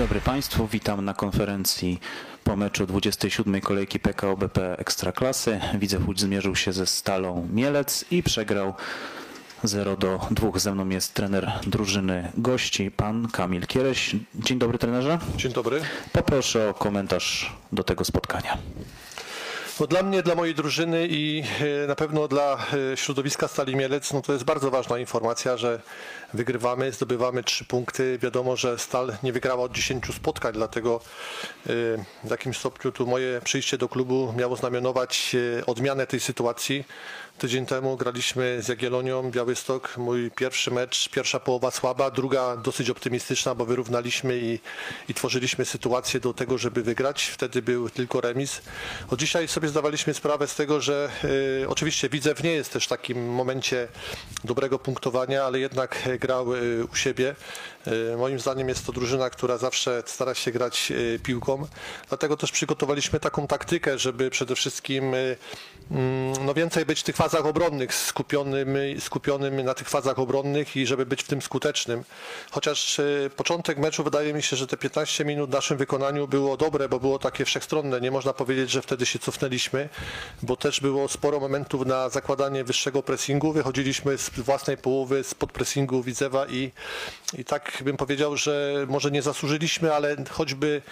Dzień dobry Państwu, witam na konferencji po meczu 27. kolejki PKO BP Ekstraklasy. Widzew Łódź zmierzył się ze Stalą Mielec i przegrał 0 do 2. Ze mną jest trener drużyny gości, pan Kamil Kiereś. Dzień dobry trenerze. Dzień dobry. Poproszę o komentarz do tego spotkania. No dla mnie, dla mojej drużyny i e, na pewno dla e, środowiska Stali Mielec, no to jest bardzo ważna informacja, że wygrywamy, zdobywamy trzy punkty. Wiadomo, że Stal nie wygrała od 10 spotkań, dlatego e, w jakimś stopniu tu moje przyjście do klubu miało znamionować odmianę tej sytuacji. Tydzień temu graliśmy z Jagiellonią, Białystok. Mój pierwszy mecz, pierwsza połowa słaba, druga dosyć optymistyczna, bo wyrównaliśmy i, i tworzyliśmy sytuację do tego, żeby wygrać. Wtedy był tylko remis. Od dzisiaj sobie zdawaliśmy sprawę z tego, że y, oczywiście Widzew nie jest też w takim momencie dobrego punktowania, ale jednak grał y, u siebie. Y, moim zdaniem jest to drużyna, która zawsze stara się grać y, piłką. Dlatego też przygotowaliśmy taką taktykę, żeby przede wszystkim y, mm, no więcej być tych fazach obronnych, skupionym, skupionym na tych fazach obronnych i żeby być w tym skutecznym. Chociaż początek meczu wydaje mi się, że te 15 minut w naszym wykonaniu było dobre, bo było takie wszechstronne. Nie można powiedzieć, że wtedy się cofnęliśmy, bo też było sporo momentów na zakładanie wyższego pressingu. Wychodziliśmy z własnej połowy, spod pressingu Widzewa i, i tak bym powiedział, że może nie zasłużyliśmy, ale choćby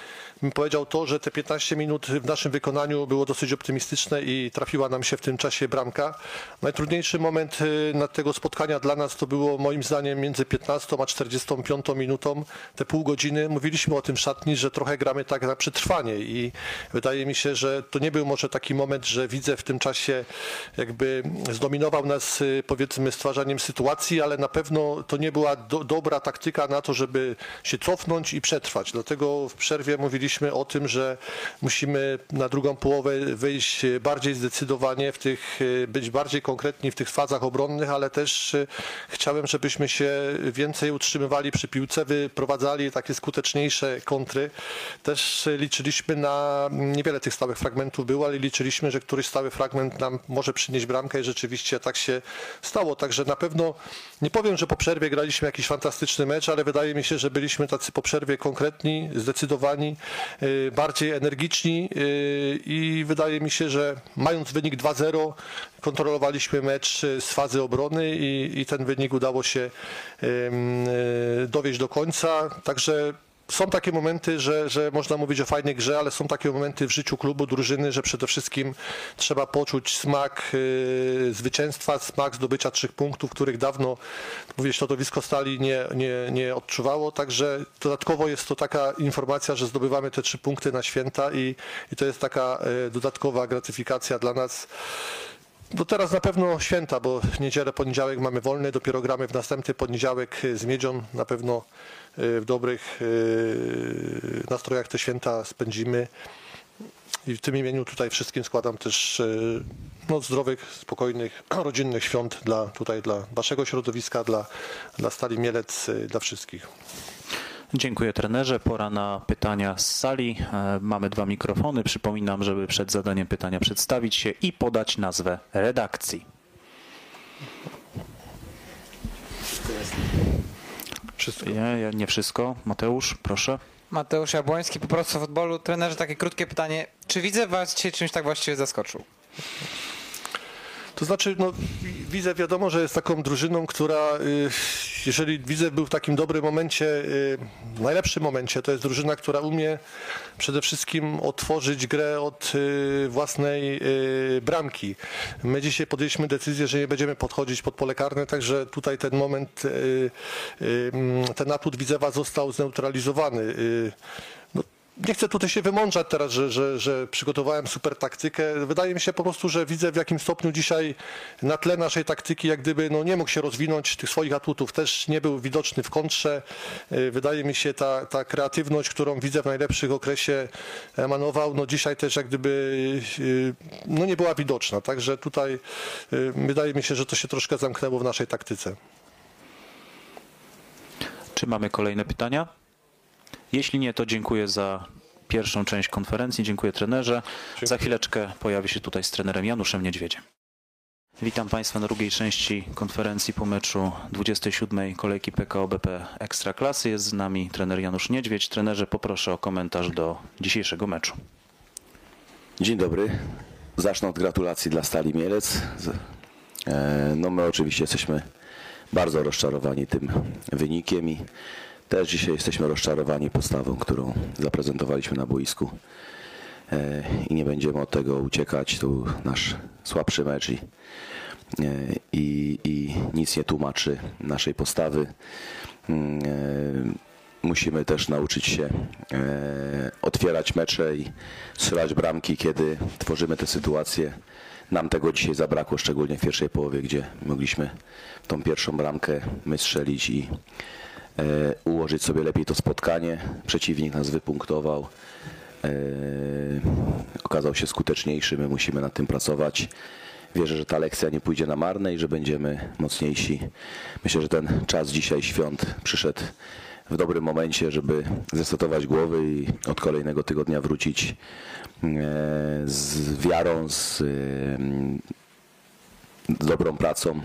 powiedział to, że te 15 minut w naszym wykonaniu było dosyć optymistyczne i trafiła nam się w tym czasie bramka. Najtrudniejszy moment y, na tego spotkania dla nas to było moim zdaniem między 15 a 45 minutą, te pół godziny. Mówiliśmy o tym w szatni, że trochę gramy tak na przetrwanie i wydaje mi się, że to nie był może taki moment, że widzę w tym czasie jakby zdominował nas y, powiedzmy stwarzaniem sytuacji, ale na pewno to nie była do, dobra taktyka na to, żeby się cofnąć i przetrwać. Dlatego w przerwie mówiliśmy o tym, że musimy na drugą połowę wyjść bardziej zdecydowanie, w tych, być bardziej konkretni w tych fazach obronnych, ale też e, chciałem, żebyśmy się więcej utrzymywali przy piłce, wyprowadzali takie skuteczniejsze kontry. Też liczyliśmy na, niewiele tych stałych fragmentów było, ale liczyliśmy, że któryś stały fragment nam może przynieść bramkę i rzeczywiście tak się stało. Także na pewno nie powiem, że po przerwie graliśmy jakiś fantastyczny mecz, ale wydaje mi się, że byliśmy tacy po przerwie konkretni, zdecydowani, bardziej energiczni y, i wydaje mi się, że mając wynik 2-0 kontrolowaliśmy mecz z fazy obrony i, i ten wynik udało się y, dowieść do końca. Także są takie momenty, że, że można mówić o fajnej grze, ale są takie momenty w życiu klubu, drużyny, że przede wszystkim trzeba poczuć smak y, zwycięstwa, smak zdobycia trzech punktów, których dawno, mówię, środowisko stali nie, nie, nie odczuwało. Także dodatkowo jest to taka informacja, że zdobywamy te trzy punkty na święta i, i to jest taka y, dodatkowa gratyfikacja dla nas. No teraz na pewno święta, bo niedzielę, poniedziałek mamy wolny, dopiero gramy w następny poniedziałek z Miedzią. Na pewno y, w dobrych y, nastrojach te święta spędzimy. I w tym imieniu tutaj wszystkim składam też y, no, zdrowych, spokojnych, rodzinnych świąt dla tutaj dla waszego środowiska, dla, dla Stali Mielec, dla wszystkich. Dziękuję trenerze. Pora na pytania z sali. E, mamy dwa mikrofony. Przypominam, żeby przed zadaniem pytania przedstawić się i podać nazwę redakcji. Wszystko. Nie, nie wszystko. Mateusz, proszę. Mateusz Jabłoński, po prostu futbolu. Trenerze, takie krótkie pytanie. Czy widzę was dzisiaj czymś tak właściwie zaskoczył? To znaczy, no, widzę wiadomo, że jest taką drużyną, która, y, jeżeli widzę był w takim dobrym momencie, y, w najlepszym momencie, to jest drużyna, która umie przede wszystkim otworzyć grę od y, własnej bramki. My dzisiaj podjęliśmy decyzję, że nie będziemy podchodzić pod pole karne, także tutaj ten moment, ten atut Widzewa został zneutralizowany nie chcę tutaj się wymączać teraz, że, że, że przygotowałem super taktykę. Wydaje mi się po prostu, że widzę w jakim stopniu dzisiaj na tle naszej taktyki jak gdyby no, nie mógł się rozwinąć tych swoich atutów. Też nie był widoczny w kontrze. Y, wydaje mi się ta, ta kreatywność, którą widzę w najlepszych okresie emanował, no dzisiaj też jak gdyby y, no, nie była widoczna. Także tutaj y, wydaje mi się, że to się troszkę zamknęło w naszej taktyce. Czy mamy kolejne pytania? Jeśli nie, to dziękuję za pierwszą część konferencji. Dziękuję trenerze. Dziękuję. Za chwileczkę pojawi się tutaj z trenerem Januszem Niedźwiedziem. Witam Państwa na drugiej części konferencji po meczu 27. kolejki PKO BP Ekstraklasy. Jest z nami trener Janusz Niedźwiedź. Trenerze, poproszę o komentarz do dzisiejszego meczu. Dzień dobry. Zacznę od gratulacji dla Stali Mielec. E, No my oczywiście jesteśmy bardzo rozczarowani tym wynikiem i też dzisiaj jesteśmy rozczarowani postawą, którą zaprezentowaliśmy na boisku. E, I nie będziemy od tego uciekać. Był nasz słabszy mecz i, e, i, i nic nie tłumaczy naszej postawy. Mm, e, Musimy też nauczyć się otwierać mecze i strzelać bramki, kiedy tworzymy te sytuacje. Nam tego dzisiaj zabrakło, szczególnie w pierwszej połowie, gdzie mogliśmy tą pierwszą bramkę my strzelić i ułożyć sobie lepiej to spotkanie. Przeciwnik nas wypunktował. E, okazał się skuteczniejszy, my musimy nad tym pracować. Wierzę, że ta lekcja nie pójdzie na marne i że będziemy mocniejsi. Myślę, że ten czas dzisiaj świąt przyszedł w dobrym momencie, żeby zesetować głowy i od kolejnego tygodnia wrócić e, z wiarą, z, e, dobrą pracą,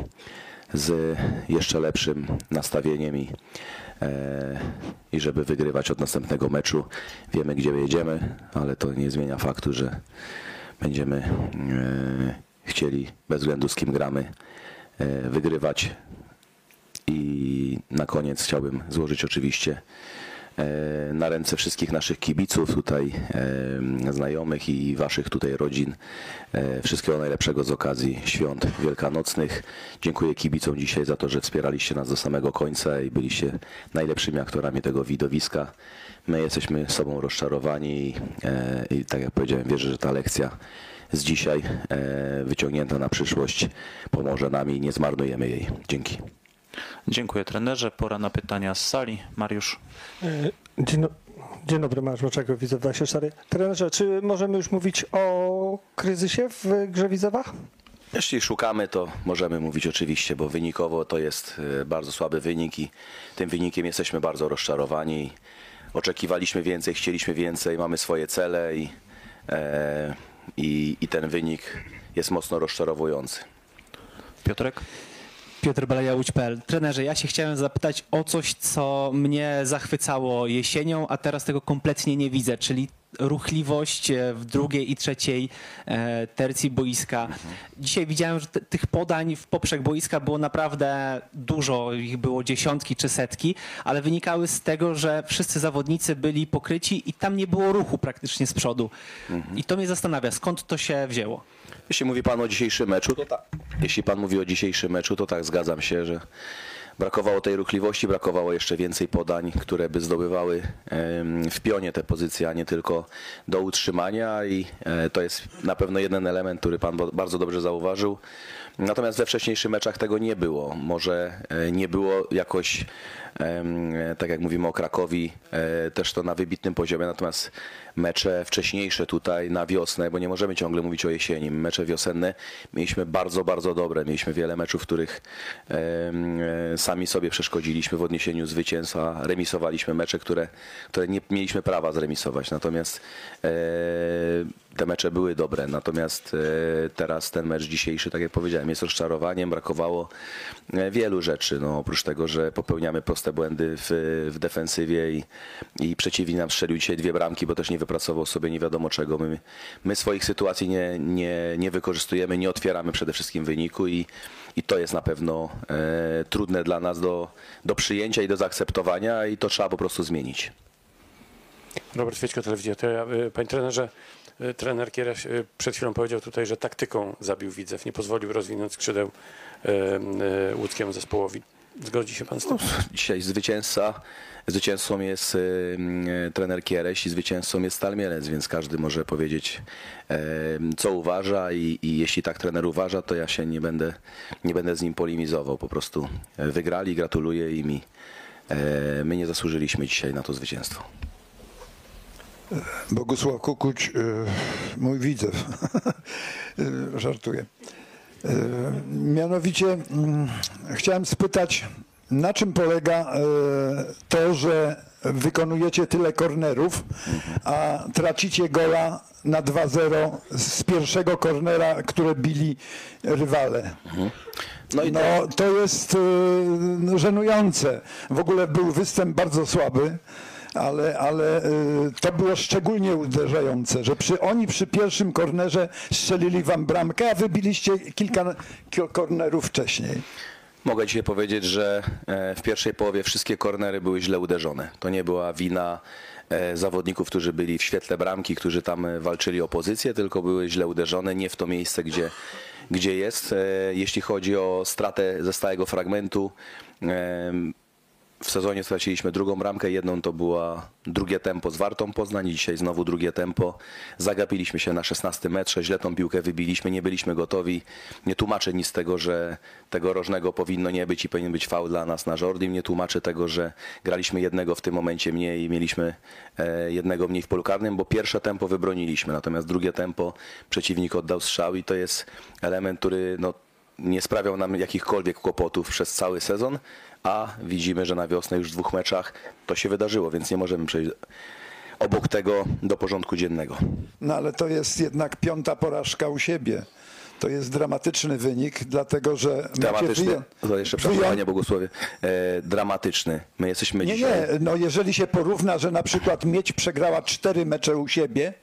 z jeszcze lepszym nastawieniem i, e, i żeby wygrywać od następnego meczu. Wiemy, gdzie jedziemy, ale to nie zmienia faktu, że będziemy e, chcieli, bez względu z kim gramy, e, wygrywać. I na koniec chciałbym złożyć oczywiście e, na ręce wszystkich naszych kibiców tutaj, e, znajomych i waszych tutaj rodzin. E, Wszystkiego najlepszego z okazji świąt wielkanocnych. Dziękuję kibicom dzisiaj za to, że wspieraliście nas do samego końca i byliście najlepszymi aktorami tego widowiska. My jesteśmy sobą rozczarowani i, e, i tak jak powiedziałem, wierzę, że ta lekcja z dzisiaj e, wyciągnięta na przyszłość pomoże nam i nie zmarnujemy jej. Dzięki. Dziękuję trenerze. Pora na pytania z sali. Mariusz. Dzień, do- dzień dobry, Mariusz Moczego, Widzew 24. Trenerze, czy możemy już mówić o kryzysie w grze Widzewa? Jeśli szukamy, to możemy mówić oczywiście, bo wynikowo to jest e, bardzo słaby wynik i tym wynikiem jesteśmy bardzo rozczarowani. Oczekiwaliśmy więcej, chcieliśmy więcej, mamy swoje cele i, e, i, i ten wynik jest mocno rozczarowujący. Piotrek. Piotr Baleja. Trenerze, ja się chciałem zapytać o coś, co mnie zachwycało jesienią, a teraz tego kompletnie nie widzę, czyli ruchliwość e, w drugiej i trzeciej e, tercji boiska. Dzisiaj widziałem, że tych podań w poprzek boiska było naprawdę dużo, ich było dziesiątki czy setki, ale wynikały z tego, że wszyscy zawodnicy byli pokryci i tam nie było ruchu praktycznie z przodu. I to mnie zastanawia, skąd to się wzięło? Jeśli mówi Pan o dzisiejszym meczu, to tak. Jeśli Pan mówi o dzisiejszym meczu, to tak, zgadzam się, że brakowało tej ruchliwości, brakowało jeszcze więcej podań, które by zdobywały w pionie te pozycje, a nie tylko do utrzymania i e, to jest na pewno jeden element, który Pan bardzo dobrze zauważył. Natomiast we wcześniejszych meczach tego nie było. Może e, nie było jakoś, tak jak mówimy o Krakowi, e, też to na wybitnym poziomie, natomiast mecze wcześniejsze tutaj na wiosnę, bo nie możemy ciągle mówić o jesieni, mecze wiosenne mieliśmy bardzo, bardzo dobre. Mieliśmy wiele meczów, w których sami sobie przeszkodziliśmy w odniesieniu zwycięstw, a remisowaliśmy mecze, które, które nie mieliśmy prawa zremisować. Natomiast e, te mecze były dobre, natomiast e, teraz ten mecz dzisiejszy, tak jak powiedziałem, jest rozczarowaniem, brakowało e, wielu rzeczy. No, oprócz tego, że popełniamy proste błędy w, w defensywie i, i przeciwnik nam strzelił dzisiaj dwie bramki, bo też nie wypracował sobie nie wiadomo czego. My, my swoich sytuacji nie, nie, nie wykorzystujemy, nie otwieramy przede wszystkim wyniku i, i to jest na pewno e, trudne dla nas do, do przyjęcia i do zaakceptowania i to trzeba po prostu zmienić. Robert Świeczko, Telewizja. To ja, y, panie trenerze, trener Kiereś y, przed chwilą powiedział tutaj, że taktyką zabił Widzew, nie pozwolił rozwinąć skrzydeł y, y, łódzkiemu zespołowi. Zgodzi się pan z tym? Dzisiaj zwycięzca, zwycięzcą jest y, y, trener Kiereś i zwycięzcą jest Stal Mielec, więc każdy może powiedzieć, e, co uważa i, i jeśli tak trener uważa, to ja się nie będę, nie będę z nim polemizował. Po prostu e, wygrali, gratuluję im i e, my nie zasłużyliśmy dzisiaj na to zwycięstwo. Bogusław Kukuć, y, mój widzew. Y, Żartuję. Y, Mianowicie mm, chciałem spytać, na czym polega to, że wykonujecie tyle kornerów, a tracicie gola na 2-0 z pierwszego kornera, które bili rywale? No i No, to jest żenujące. W ogóle był występ bardzo słaby, ale, ale e, to było szczególnie uderzające, że przy, oni przy pierwszym kornerze strzelili wam bramkę, a wybiliście kilka ki- kornerów wcześniej. Mogę dzisiaj powiedzieć, że e, w pierwszej połowie wszystkie kornery były źle uderzone. To nie była wina e, zawodników, którzy byli w świetle bramki, którzy tam e, walczyli o pozycję, tylko były źle uderzone, nie w to miejsce, gdzie, gdzie jest. Jeśli chodzi o stratę ze stałego fragmentu, w sezonie straciliśmy drugą bramkę, jedną to była drugie tempo z Wartą Poznań, dzisiaj znowu drugie tempo. Zagapiliśmy się na 16 metrze, źle tą piłkę wybiliśmy, nie byliśmy gotowi. Nie tłumaczę nic z tego, że tego rożnego powinno nie być i powinien być faul dla nas na Jordim. Nie tłumaczę tego, że graliśmy jednego w tym momencie mniej i mieliśmy e, jednego mniej w polu karnym, bo pierwsze tempo wybroniliśmy, natomiast drugie tempo przeciwnik oddał strzał i to jest element, który no, nie sprawiał nam jakichkolwiek kłopotów przez cały sezon, a widzimy, że na wiosnę już w dwóch meczach to się wydarzyło, więc nie możemy przejść obok tego do porządku dziennego. No ale to jest jednak piąta porażka u siebie. To jest dramatyczny wynik, dlatego że Dramatyczny, to jeszcze przepraszam, e, dramatyczny. My jesteśmy Nie, dzisiaj... nie, no jeżeli się porówna, że na przykład Miedź przegrała cztery mecze u siebie,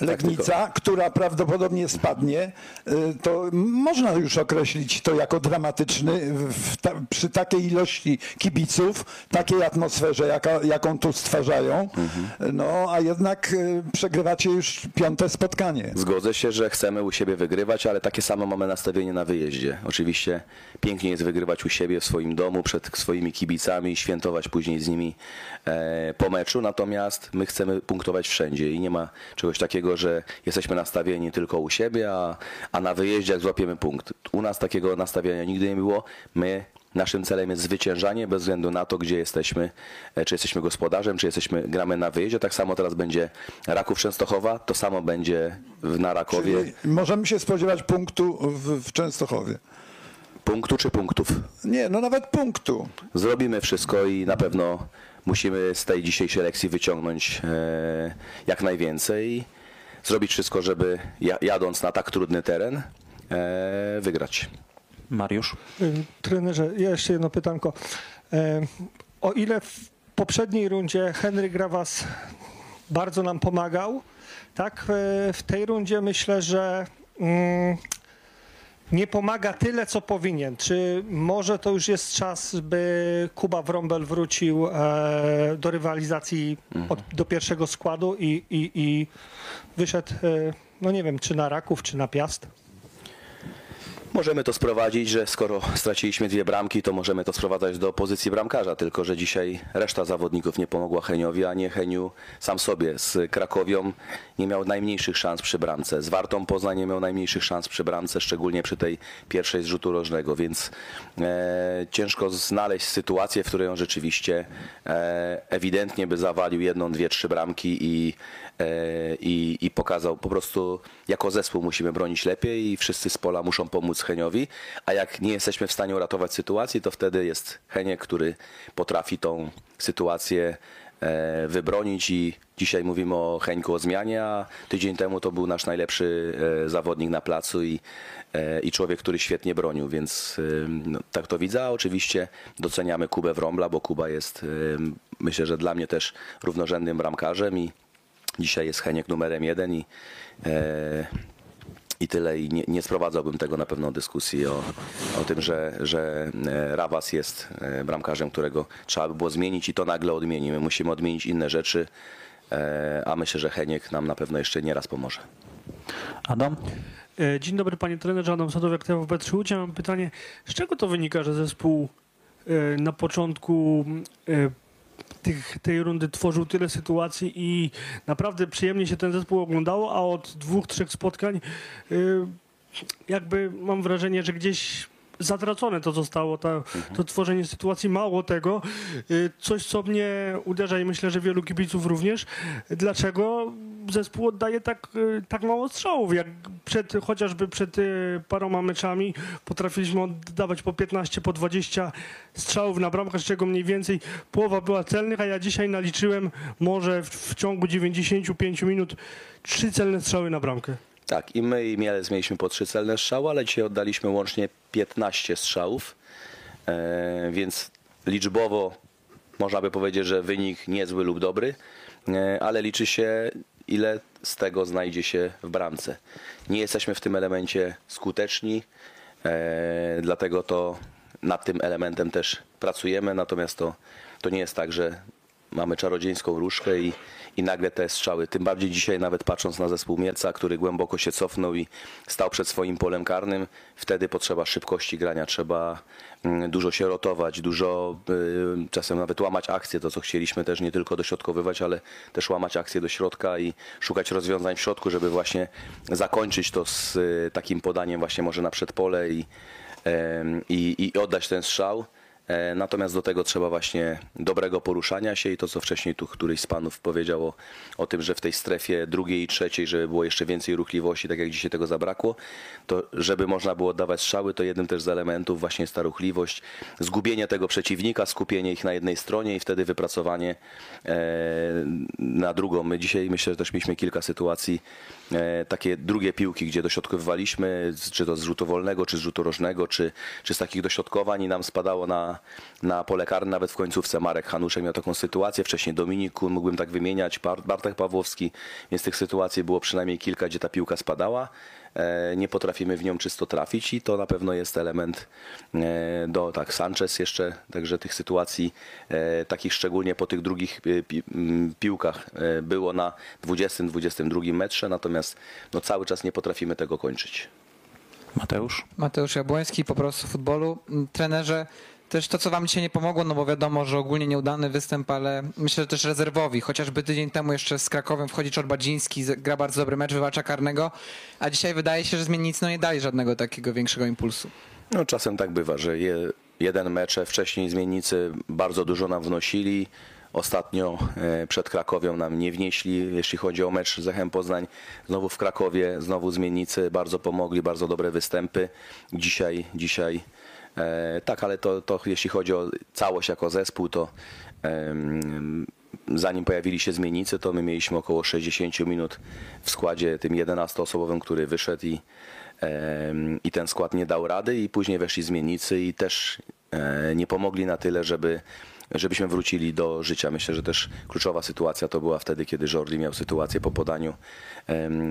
Legnica, która prawdopodobnie spadnie, y, to można już określić to jako dramatyczny ta, przy takiej ilości kibiców, takiej atmosferze, jaka, jaką tu stwarzają. No, a jednak y, przegrywacie już piąte spotkanie. Zgodzę się, że chcemy u siebie wygrywać, ale takie samo mamy nastawienie na wyjeździe. Oczywiście pięknie jest wygrywać u siebie w swoim domu, przed swoimi kibicami, świętować później z nimi e, po meczu, natomiast my chcemy punktować wszędzie i nie ma czegoś takiego, że jesteśmy nastawieni tylko u siebie, a, a na wyjeździe jak złapiemy punkt. U nas takiego nastawienia nigdy nie było. My Naszym celem jest zwyciężanie bez względu na to, gdzie jesteśmy, e, czy jesteśmy gospodarzem, czy jesteśmy, gramy na wyjeździe. Tak samo teraz będzie Raków Częstochowa, to samo będzie w- na Rakowie. Czyli możemy się spodziewać punktu w, w Częstochowie. Punktu czy punktów? Nie, no nawet punktu. Zrobimy wszystko i na pewno musimy z tej dzisiejszej lekcji wyciągnąć e, jak najwięcej zrobić wszystko, żeby ja, jadąc na tak trudny teren e, wygrać. Mariusz? Y, Trenerze, ja jeszcze jedno pytanko. E, O ile w poprzedniej rundzie Henry Grawas bardzo nam pomagał, tak e, w tej rundzie myślę, że mm, nie pomaga tyle, co powinien. Czy może to już jest czas, by Kuba Wrąbel wrócił e, do rywalizacji od, do pierwszego składu i, i, i wyszedł, e, no nie wiem, czy na Raków, czy na Piast? Możemy to sprowadzić, że skoro straciliśmy dwie bramki, to możemy to sprowadzać do pozycji bramkarza, tylko że dzisiaj reszta zawodników nie pomogła Heniowi, a nie Heniu sam sobie. Z Krakowią nie miał najmniejszych szans przy bramce, z Wartą Poznań nie miał najmniejszych szans przy bramce, szczególnie przy tej pierwszej z rzutu rożnego, więc e, ciężko znaleźć sytuację, w której on rzeczywiście e, ewidentnie by zawalił jedną, dwie, trzy bramki i e, i, i pokazał po prostu jako zespół musimy bronić lepiej i wszyscy z pola muszą pomóc Heniowi, a jak nie jesteśmy w stanie uratować sytuacji, to wtedy jest Heniek, który potrafi tą sytuację e, wybronić i dzisiaj mówimy o Heńku o zmianie, a tydzień temu to był nasz najlepszy e, zawodnik na placu i, e, i człowiek, który świetnie bronił, więc no, tak to widzę, a oczywiście doceniamy Kubę Wrąbla, bo Kuba jest myślę, że dla mnie też równorzędnym bramkarzem i Dzisiaj jest Heniek numerem jeden i, e, i tyle. I nie, nie sprowadzałbym tego na pewno dyskusji o, o tym, że, że e, Rawas jest e, bramkarzem, którego trzeba by było zmienić i to nagle odmienimy. Musimy odmienić inne rzeczy, e, a myślę, że Heniek nam na pewno jeszcze nie raz pomoże. Adam? Dzień dobry panie trenerze, Adam Sadowiak, TVP3 Łódź. Ja mam pytanie, z czego to wynika, że zespół na początku tych, tej rundy tworzył tyle sytuacji i naprawdę przyjemnie się ten zespół oglądało, a od dwóch, trzech spotkań e, jakby mam wrażenie, że gdzieś zatracone to zostało, ta, to tworzenie sytuacji. Mało tego, y, coś co mnie uderza i myślę, że wielu kibiców również, dlaczego zespół oddaje tak, y, tak mało strzałów, jak przed, chociażby przed y, paroma meczami potrafiliśmy oddawać po 15, po 20 strzałów na bramkę, z czego mniej więcej połowa była celnych, a ja dzisiaj naliczyłem może w, w ciągu 95 minut trzy celne strzały na bramkę. Tak, i my i Mielec mieliśmy po trzy celne strzały, ale dzisiaj oddaliśmy łącznie 15 strzałów, e, więc liczbowo można by powiedzieć, że wynik niezły lub dobry, e, ale liczy się ile z tego znajdzie się w bramce. Nie jesteśmy w tym elemencie skuteczni, e, dlatego to nad tym elementem też pracujemy, natomiast to, to nie jest tak, że mamy czarodzieńską różkę i, i nagle te strzały. Tym bardziej dzisiaj nawet patrząc na zespół Mielca, który głęboko się cofnął i stał przed swoim polem karnym, wtedy potrzeba szybkości grania, trzeba mm, dużo się rotować, dużo y, czasem nawet łamać akcje, to co chcieliśmy też nie tylko dośrodkowywać, ale też łamać akcje do środka i szukać rozwiązań w środku, żeby właśnie zakończyć to z y, takim podaniem właśnie może na przedpole i, i, i oddać ten strzał. E, Natomiast do tego trzeba właśnie dobrego poruszania się i to, co wcześniej tu któryś z panów powiedział o, o tym, że w tej strefie drugiej i trzeciej, żeby było jeszcze więcej ruchliwości, tak jak dzisiaj tego zabrakło, to żeby można było oddawać strzały, to jednym też z elementów właśnie jest ta ruchliwość, zgubienie tego przeciwnika, skupienie ich na jednej stronie i wtedy wypracowanie e, na drugą. My dzisiaj myślę, że też mieliśmy kilka sytuacji, e, takie drugie piłki, gdzie dośrodkowywaliśmy, czy to z rzutu wolnego, czy z rzutu rożnego, czy, czy z takich dośrodkowań i nam spadało na, na pole karne, nawet w końcówce Marek Hanuszek miał taką sytuację, wcześniej Dominik Kun, mógłbym tak wymieniać, Bar- Bartek Pawłowski, więc tych sytuacji było przynajmniej kilka, gdzie ta piłka spadała. E, Nie potrafimy w nią czysto trafić i to na pewno jest element e, do, tak, Sanchez jeszcze, także tych sytuacji e, takich szczególnie po tych drugich piłkach było na 20-22 metrze, natomiast no, cały czas nie potrafimy tego kończyć. Mateusz? Mateusz Jabłoński, po prostu futbolu. Trenerze, też to, co wam dzisiaj nie pomogło, no bo wiadomo, że ogólnie nieudany występ, ale myślę, że też rezerwowi. Chociażby tydzień temu jeszcze z Krakowem wchodzi Czorbadziński, gra bardzo dobry mecz, wywalcza karnego, a dzisiaj wydaje się, że zmiennicy no nie dali żadnego takiego większego impulsu. No, czasem tak bywa, że je, jeden mecz, wcześniej zmiennicy bardzo dużo nam wnosili. Ostatnio e, przed Krakowią nam nie wnieśli, jeśli chodzi o mecz z Echem Poznań. Znowu w Krakowie, znowu zmiennicy bardzo pomogli, bardzo dobre występy. Dzisiaj, dzisiaj tak, ale to, to jeśli chodzi o całość jako zespół, to zanim pojawili się zmiennicy, to my mieliśmy około 60 minut w składzie tym 11-osobowym, który wyszedł i, i ten skład nie dał rady i później weszli zmiennicy i też e, nie pomogli na tyle, żeby żebyśmy wrócili do życia. Myślę, że też kluczowa sytuacja to była wtedy, kiedy Jordi miał sytuację po podaniu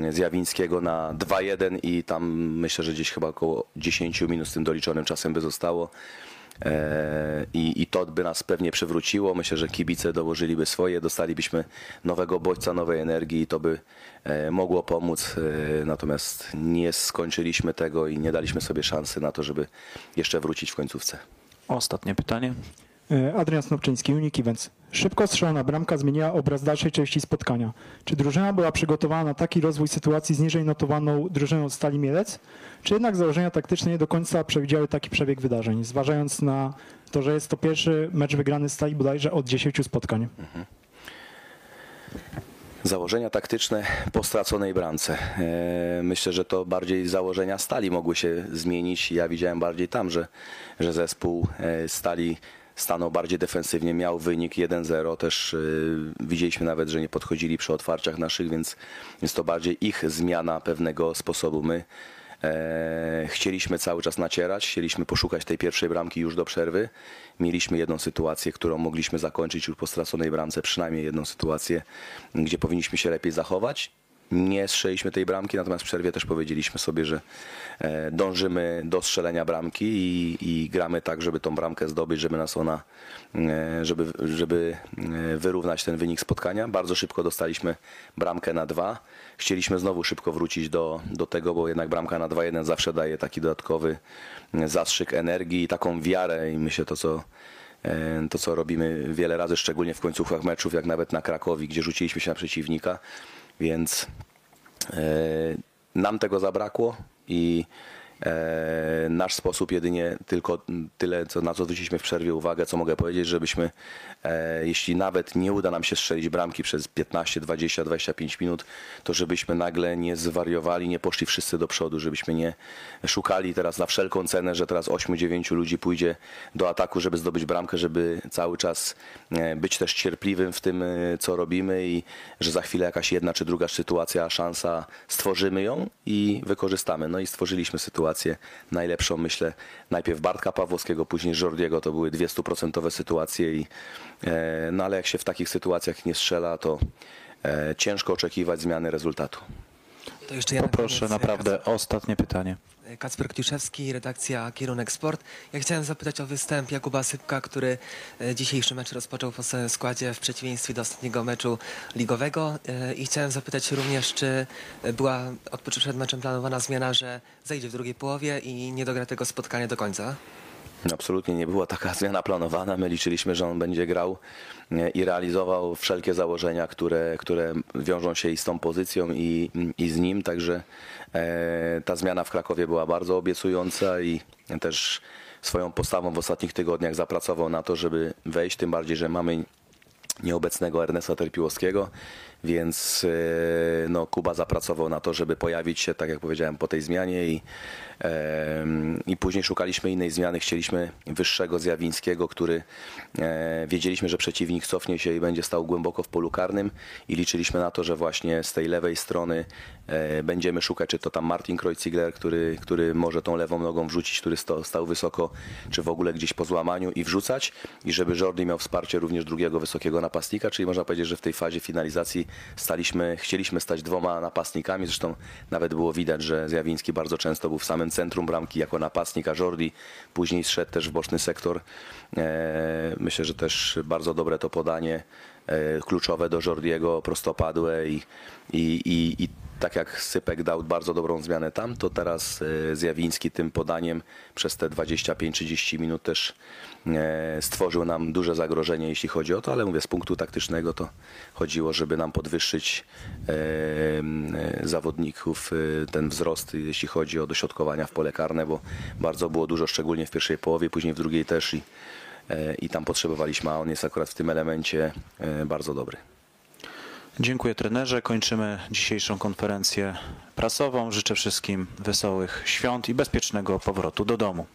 Zjawińskiego na 2-1 i tam myślę, że gdzieś chyba około 10 minut z tym doliczonym czasem by zostało. E, I, I to by nas pewnie przywróciło. Myślę, że kibice dołożyliby swoje, dostalibyśmy nowego bodźca, nowej energii i to by e, mogło pomóc. E, Natomiast nie skończyliśmy tego i nie daliśmy sobie szansy na to, żeby jeszcze wrócić w końcówce. Ostatnie pytanie. E, Adrian Snopczyński, Unique Events. Szybko strzelona bramka zmieniła obraz dalszej części spotkania. Czy drużyna była przygotowana na taki rozwój sytuacji z niżej notowaną drużyną Stali Mielec? Czy jednak założenia taktyczne nie do końca przewidziały taki przebieg wydarzeń, zważając na to, że jest to pierwszy mecz wygrany Stali bodajże od 10 spotkań? Założenia taktyczne po straconej bramce. E, Myślę, że to bardziej założenia stali mogły się zmienić. Ja widziałem bardziej tam, że, że zespół e, stali stanął bardziej defensywnie, miał wynik 1-0. Też e, widzieliśmy nawet, że nie podchodzili przy otwarciach naszych, więc jest to bardziej ich zmiana pewnego sposobu. My E, chcieliśmy cały czas nacierać, chcieliśmy poszukać tej pierwszej bramki już do przerwy. Mieliśmy jedną sytuację, którą mogliśmy zakończyć już po straconej bramce, przynajmniej jedną sytuację, gdzie powinniśmy się lepiej zachować. Nie strzeliśmy tej bramki, natomiast w przerwie też powiedzieliśmy sobie, że e, dążymy do strzelenia bramki i, i gramy tak, żeby tą bramkę zdobyć, żeby nas ona, e, żeby, żeby e, wyrównać ten wynik spotkania. Bardzo szybko dostaliśmy bramkę na dwa. Chcieliśmy znowu szybko wrócić do, do tego, bo jednak bramka na 2-1 zawsze daje taki dodatkowy zastrzyk energii i taką wiarę i myślę to, co to, co robimy wiele razy, szczególnie w końcówkach meczów, jak nawet na Krakowi, gdzie rzuciliśmy się na przeciwnika, więc e, nam tego zabrakło i, nasz sposób jedynie tylko tyle, co, na co zwróciliśmy w przerwie uwagę, co mogę powiedzieć, żebyśmy, e, jeśli nawet nie uda nam się strzelić bramki przez 15, 20, 25 minut, to żebyśmy nagle nie zwariowali, nie poszli wszyscy do przodu, żebyśmy nie szukali teraz na wszelką cenę, że teraz 8-9 ludzi pójdzie do ataku, żeby zdobyć bramkę, żeby cały czas e, być też cierpliwym w tym, e, co robimy i że za chwilę jakaś jedna czy druga sytuacja, szansa, stworzymy ją i wykorzystamy. No i stworzyliśmy sytuację najlepszą, myślę, najpierw Bartka Pawłowskiego, później Jordiego, to były dwie stuprocentowe sytuacje i e, no ale jak się w takich sytuacjach nie strzela, to e, ciężko oczekiwać zmiany rezultatu. To jeszcze ja Poproszę koniec, naprawdę ostatnie pytanie. Kacper Kniuszewski, redakcja Kierunek Sport. Ja chciałem zapytać o występ Jakuba Sypka, który e, dzisiejszy mecz rozpoczął w ostatnim składzie w przeciwieństwie do ostatniego meczu ligowego. E, I chciałem zapytać również, czy była od przed meczem planowana zmiana, że zejdzie w drugiej połowie i nie dogra tego spotkania do końca? Absolutnie nie była taka zmiana planowana. My liczyliśmy, że on będzie grał e, i realizował wszelkie założenia, które, które wiążą się i z tą pozycją i, i z nim. Także e, ta zmiana w Krakowie była bardzo obiecująca i też swoją postawą w ostatnich tygodniach zapracował na to, żeby wejść. Tym bardziej, że mamy nieobecnego Ernesta Terpiłowskiego, więc e, no, Kuba zapracował na to, żeby pojawić się, tak jak powiedziałem, po tej zmianie i, i później szukaliśmy innej zmiany. Chcieliśmy wyższego Zjawińskiego, który e, wiedzieliśmy, że przeciwnik cofnie się i będzie stał głęboko w polu karnym i liczyliśmy na to, że właśnie z tej lewej strony e, będziemy szukać, czy to tam Martin Kreutzigler, który, który może tą lewą nogą wrzucić, który stał wysoko, czy w ogóle gdzieś po złamaniu i wrzucać i żeby Jordi miał wsparcie również drugiego wysokiego napastnika, czyli można powiedzieć, że w tej fazie finalizacji staliśmy, chcieliśmy stać dwoma napastnikami, zresztą nawet było widać, że Zjawiński bardzo często był w samym centrum bramki jako napastnik, a Jordi później zszedł też w boczny sektor. E, Myślę, że też bardzo dobre to podanie, kluczowe do Jordiego, prostopadłe i, i, i, i tak jak Sypek dał bardzo dobrą zmianę tam, to teraz e, Zjawiński tym podaniem przez te 25-30 minut też e, stworzył nam duże zagrożenie, jeśli chodzi o to, ale mówię, z punktu taktycznego to chodziło, żeby nam podwyższyć e, e, zawodników e, ten wzrost, jeśli chodzi o dośrodkowania w pole karne, bo bardzo było dużo, szczególnie w pierwszej połowie, później w drugiej też i, e, i tam potrzebowaliśmy, a on jest akurat w tym elemencie e, bardzo dobry. Dziękuję trenerze. Kończymy dzisiejszą konferencję prasową. Życzę wszystkim wesołych świąt i bezpiecznego powrotu do domu.